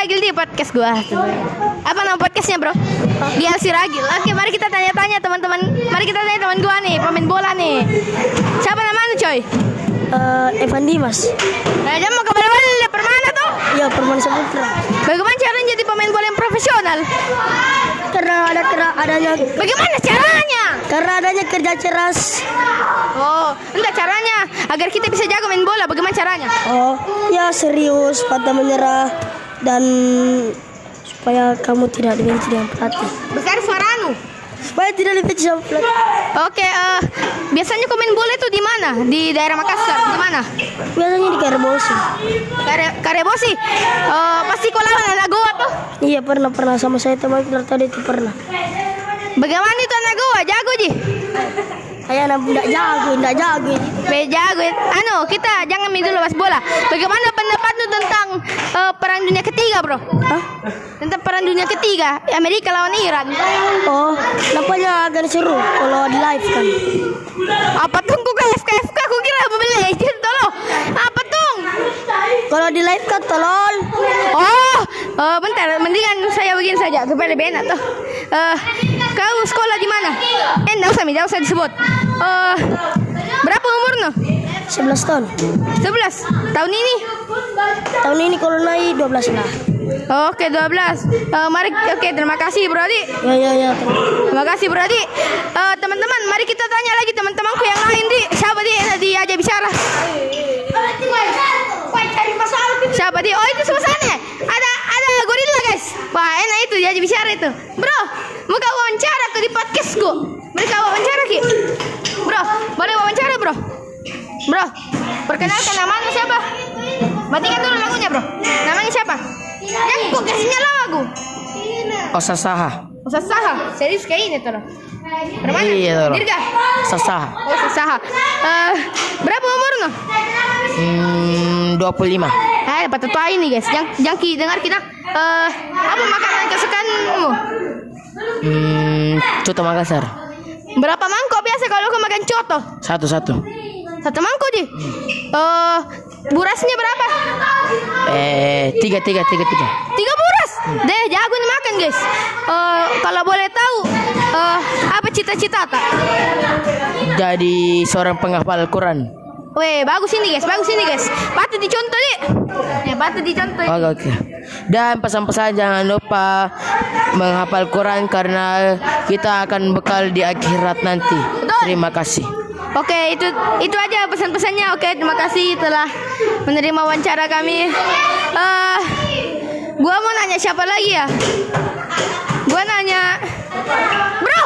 Ragil di podcast gua. Apa nama podcastnya bro? Dia si Ragil. Oke, mari kita tanya-tanya teman-teman. Mari kita tanya teman gua nih, pemain bola nih. Siapa namanya coy? Eh, Evan Dimas. Nah, dia mau ke mana mana permana tuh? Ya, Permana Saputra. Bagaimana caranya jadi pemain bola yang profesional? Karena ada kera, adanya Bagaimana caranya? karena adanya kerja keras. Oh, enggak caranya agar kita bisa jago main bola. Bagaimana caranya? Oh, ya serius, pada menyerah dan supaya kamu tidak dibenci dengan pelatih. Besar suaramu. Supaya tidak dibenci sama pelatih. Oke, eh, biasanya kau main bola itu di mana? Di daerah Makassar, di mana? Biasanya di Karebosi. Kare Karebosi. Eh, pasti kau lawan anak goa tuh. Iya pernah pernah sama saya teman tadi itu pernah. Bagaimana itu anak goa? Jago ji. Saya tidak jago, tidak jago. Jago. Anu, kita jangan main dulu bahas bola. Bagaimana pendapatmu tentang eh, perang dunia ketiga, bro? Hah? Tentang perang dunia ketiga, Amerika lawan Iran. Oh, nampaknya agak seru kalau di live kan. Apa tuh kok KFK KFK aku kira Legends tolong. Apa tuh? Kalau di live kan tolol. Oh, eh, bentar, mendingan saya begini saja supaya lebih enak tuh. Eh, kau sekolah di mana? Eh, enggak usah, tidak usah disebut. Eh, berapa umurmu? 11 tahun. 11. Tahun ini? Tahun ini kalau naik 12 lah. Oke, 12. Eh, mari oke, terima kasih, Brody. Ya ya ya. Terima kasih, Brody. Eh, teman-teman, mari kita tanya lagi teman-temanku yang lain, Di. Siapa di? Enak di aja bicara. Siapa di? Oh, itu suasananya. Ada ada gorila, guys. Wah, enak itu itu. Bro, mau kau wawancara ke di podcastku. Mereka wawancara, Ki. Bro, boleh wawancara, Bro? Bro, perkenalkan namanya siapa? Matikan dulu lagunya, Bro. Namanya siapa? Yang kok kasihnya lagu? Osasaha. Oh, Sasaha, serius kayak ini tuh. Bermana? Iya, Toro. Dirga. Sasaha. Oh, Sasaha. Eh, berapa umur no? Hmm, 25. Eh, patut tahu ini guys. Yang yang ki dengar kita. Eh, apa makanan kesukaanmu? Hmm, Coto Makassar. Berapa mangkok biasa kalau kau makan coto? Satu-satu. Satu mangkok di. Eh, burasnya berapa? Eh, tiga, tiga, tiga, tiga. Tiga buras. Deh, jago nih makan guys. Eh, kalau boleh tahu, eh, apa cita-cita tak? Jadi seorang penghafal Quran. Weh, bagus ini guys, bagus ini guys. Patut dicontoh deh. Ya, patut dicontoh. Oke, oke. Dan pesan-pesan jangan lupa menghafal Quran karena kita akan bekal di akhirat nanti. Terima kasih. Oke, itu itu aja pesan-pesannya. Oke, terima kasih telah menerima wawancara kami. Eh, gua mau nanya siapa lagi ya? Gua nanya, bro.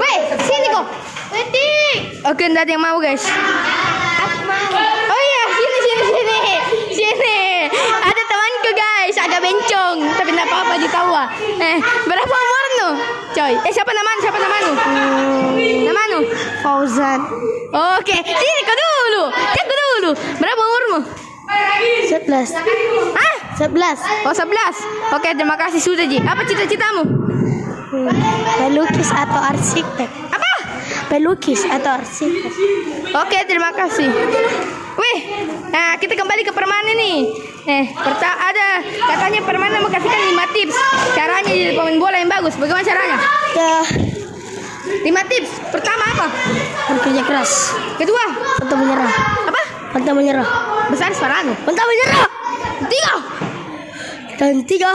Weh, sini kok. Wetik. Oke, ada yang mau guys. Oh iya, sini sini sini sini. Ada temanku guys, agak bencong, tapi tidak apa-apa ditawa. Eh, berapa umurmu? Coy, eh siapa namanya? Siapa namanya? Namanya? Fauzan Oke, sini kau dulu. Cek dulu. Berapa umurmu? 11. Ah? 11. Oh, 11. Oke, terima kasih sudah, Ji. Apa cita-citamu? Hmm. Atau arsitek? Apa? Pelukis atau arsitek? Oke, terima kasih. Wih, nah kita kembali ke Permana nih. Eh, perta ada katanya Permana mau kasihkan 5 tips caranya jadi pemain bola yang bagus. Bagaimana caranya? Ya, 5 tips. Pertama apa? bekerja keras. Kedua, Pantang menyerah. apa? Pantang menyerah. Besar suaramu. Pantang menyerah. Tiga, Dan tiga,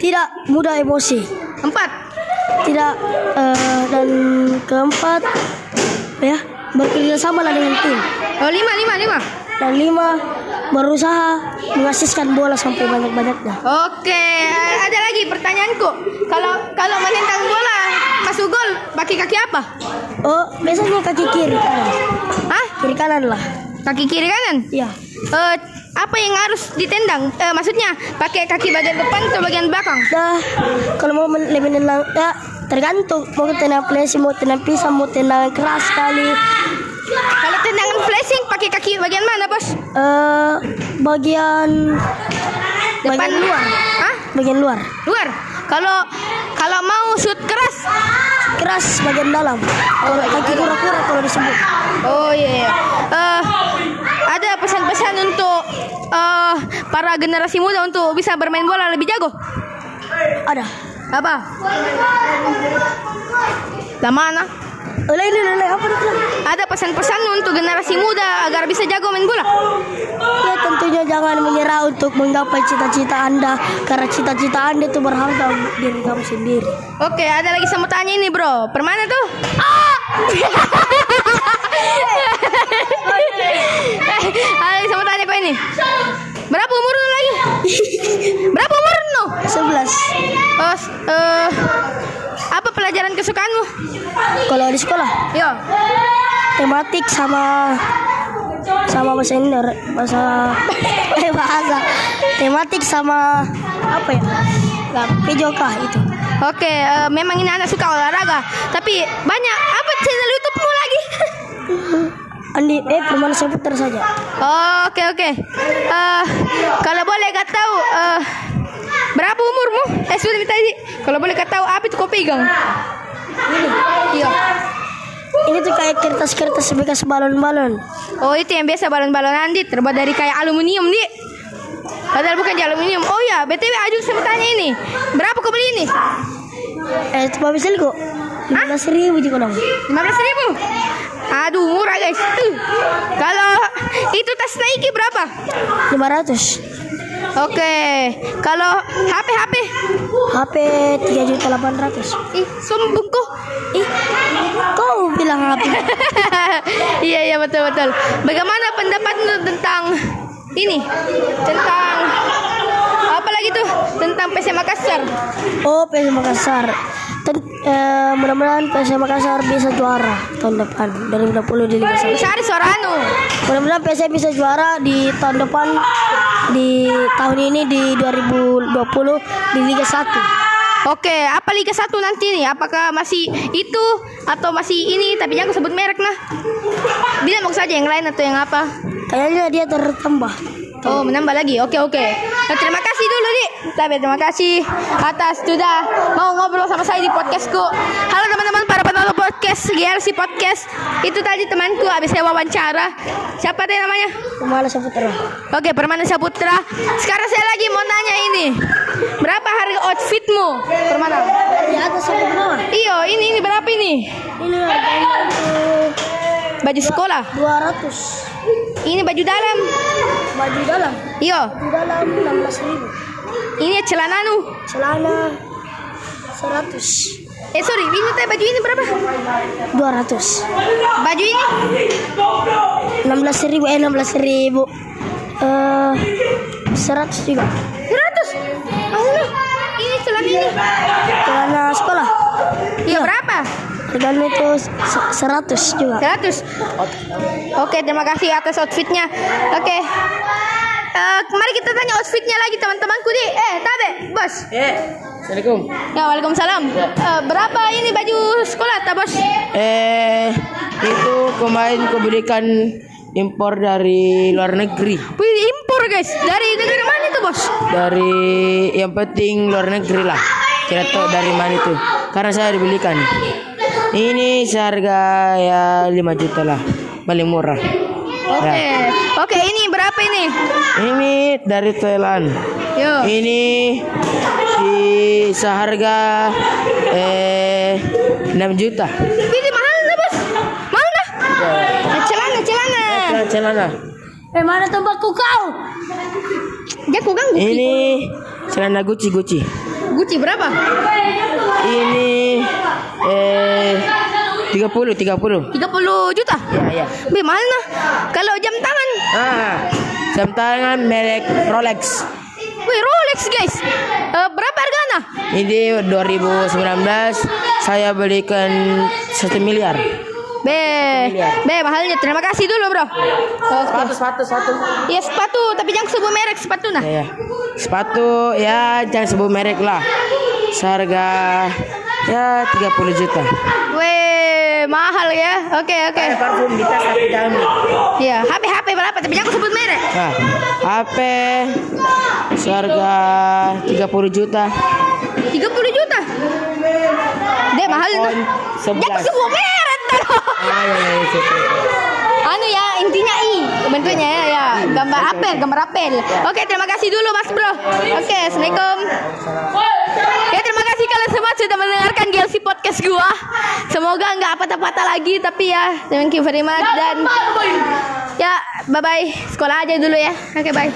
tidak mudah emosi. empat, Tidak eh, dan keempat, ya bekerja sama lah dengan tim. oh lima, lima, lima. Dan lima, berusaha mengasiskan bola sampai banyak-banyaknya. Oke, ada lagi pertanyaanku. Kalau kalau menentang bola masuk gol pakai kaki apa? Oh, biasanya kaki kiri kanan. Hah? Kiri kanan lah. Kaki kiri kanan? Iya. Eh, apa yang harus ditendang? Eh, maksudnya pakai kaki bagian depan atau bagian belakang? Dah, kalau mau lebih menang, ya tergantung. Mau tenang flashing, mau tenang pisang, mau tenang keras sekali. Kalau tendangan flashing pakai kaki bagian mana, Bos? Eh, bagian Depan bagian luar. Hah? Bagian luar. Luar. Kalau kalau mau shoot keras. Keras bagian dalam. Kalau kaki kura-kura kalau disebut. Oh iya. iya. Eh, ada pesan-pesan untuk eh, para generasi muda untuk bisa bermain bola lebih jago? Ada. Apa? Lah mana? Oleh ini, oleh apa? Ada pesan-pesan untuk generasi muda agar bisa jago main bola? Ya tentunya jangan menyerah untuk menggapai cita-cita Anda karena cita-cita Anda itu berharga untuk diri kamu sendiri. Oke, ada lagi saya mau tanya ini, Bro. Permana tuh? Ah! ada lagi saya mau tanya kau ini. Berapa umur lu lagi? Berapa umur lu? 11. Oh, eh, apa pelajaran kesukaanmu? Kalau di sekolah Yo. tematik sama sama bahasa ini bahasa eh bahasa tematik sama apa ya? Lah, PJK itu. Oke, eh, memang ini anak suka olahraga, tapi banyak apa channel YouTube-mu lagi? Andi eh permainan seputar saja. Oh, Oke oke. Eh, kalau boleh kau tahu eh, berapa umurmu? Eh sudah tadi. Kalau boleh kau tahu apa itu kau pegang? Iya. Ini tuh kayak kertas-kertas bekas balon-balon. Oh itu yang biasa balon-balonan dit terbuat dari kayak aluminium dit. Padahal bukan di aluminium. Oh ya, btw saya mau tanya ini. Berapa kau beli ini? Eh, coba bisa kok. Lima belas ribu juga dong. 15 ribu. Aduh murah guys. Uh, Kalau itu tas Nike berapa? Lima ratus. Oke. Kalau HP HP? HP tiga juta delapan ratus. Ih sombong kok. Ih, kau bilang HP? iya iya betul betul. Bagaimana pendapatmu tentang ini? Tentang apa lagi tuh? Tentang PC Makassar. Oh, PS Makassar. Ten, eh, mudah-mudahan PS Makassar bisa juara tahun depan 2020 di Liga 1. Sari Sorano. Mudah-mudahan PS bisa juara di tahun depan di tahun ini di 2020 di Liga 1. Oke, apa Liga 1 nanti nih? Apakah masih itu atau masih ini? Tapi jangan sebut merek nah. Bilang mau saja yang lain atau yang apa? Kayaknya dia tertambah. Oh, menambah lagi. Oke, oke. Nah, terima kasih dulu, Di. Tapi terima kasih atas sudah mau ngobrol sama saya di podcastku. Halo teman-teman para penonton podcast GLC Podcast. Itu tadi temanku habis saya wawancara. Siapa tadi namanya? Ke mana Saputra? Oke, Permana Saputra. Sekarang saya lagi mau nanya ini. Berapa harga outfitmu? Permana. Di atas sampai bawah. Iyo, ini ini berapa ini? Ini harganya itu Baju sekolah. 200. Ini baju dalam. Baju dalam. Iyo, Di dalam 16 ribu. Ini celana nu. Celana 100. Eh sorry, ini teh baju ini berapa? 200. Baju ini 16 ribu eh 16 ribu. Eh 100 juga. 100. Allah, ini celana ini. Celana sekolah. Iya berapa? Harganya itu se- 100 juga. 100. Oke, terima kasih atas outfitnya. Oke. Eh, mari kita tanya outfitnya lagi teman-temanku di. Eh, Tabe, bos. Eh, Assalamualaikum. Ya, waalaikumsalam. Eh, berapa ini baju sekolah, ta bos? Eh, itu kemarin kau belikan impor dari luar negeri. Wih, impor guys. Dari negara mana itu bos? Dari yang penting luar negeri lah. Kira tahu dari mana itu. Karena saya dibelikan. Ini seharga ya 5 juta lah. Paling murah. Oke. Oke, ini berapa ini? Ini dari Thailand. Yo. Ini di seharga eh 6 juta. Ini mahal nah, bos. Mahal nah. Eh, celana, celana. Celana, celana. Eh mana tempatku kau? Dia kok ganggu. Ini celana Gucci Gucci. Gucci berapa? Ini eh 30 30. 30 juta. Ya, ya. Nah. Kalau jam tangan, Ah, jam tangan merek Rolex. wih Rolex guys. Eh, berapa harganya? Ini 2019 saya belikan 1 miliar. Be, be mahalnya. Terima kasih dulu bro. Sepatu, sepatu, sepatu. Ya sepatu, tapi jangan sebut merek sepatu nah. Ya, ya. Sepatu ya jangan sebut merek lah. Seharga ya 30 juta. Weh, mahal ya. Oke oke. Parfum di tas tapi jangan. Ya, HP HP berapa? Tapi jangan sebut merek. Nah, HP seharga 30 juta. 30 juta. Deh mahal 11. Jangan sebut merek. Ah, ya, ya, ya, ya. anu ya intinya i bentuknya ya ya gambar apel gambar apel oke terima kasih dulu mas bro oke assalamualaikum ya kasih kalian semua sudah mendengarkan GLC podcast gua. Semoga nggak patah-patah lagi tapi ya thank you very much. Dan ya bye bye sekolah aja dulu ya. Oke bye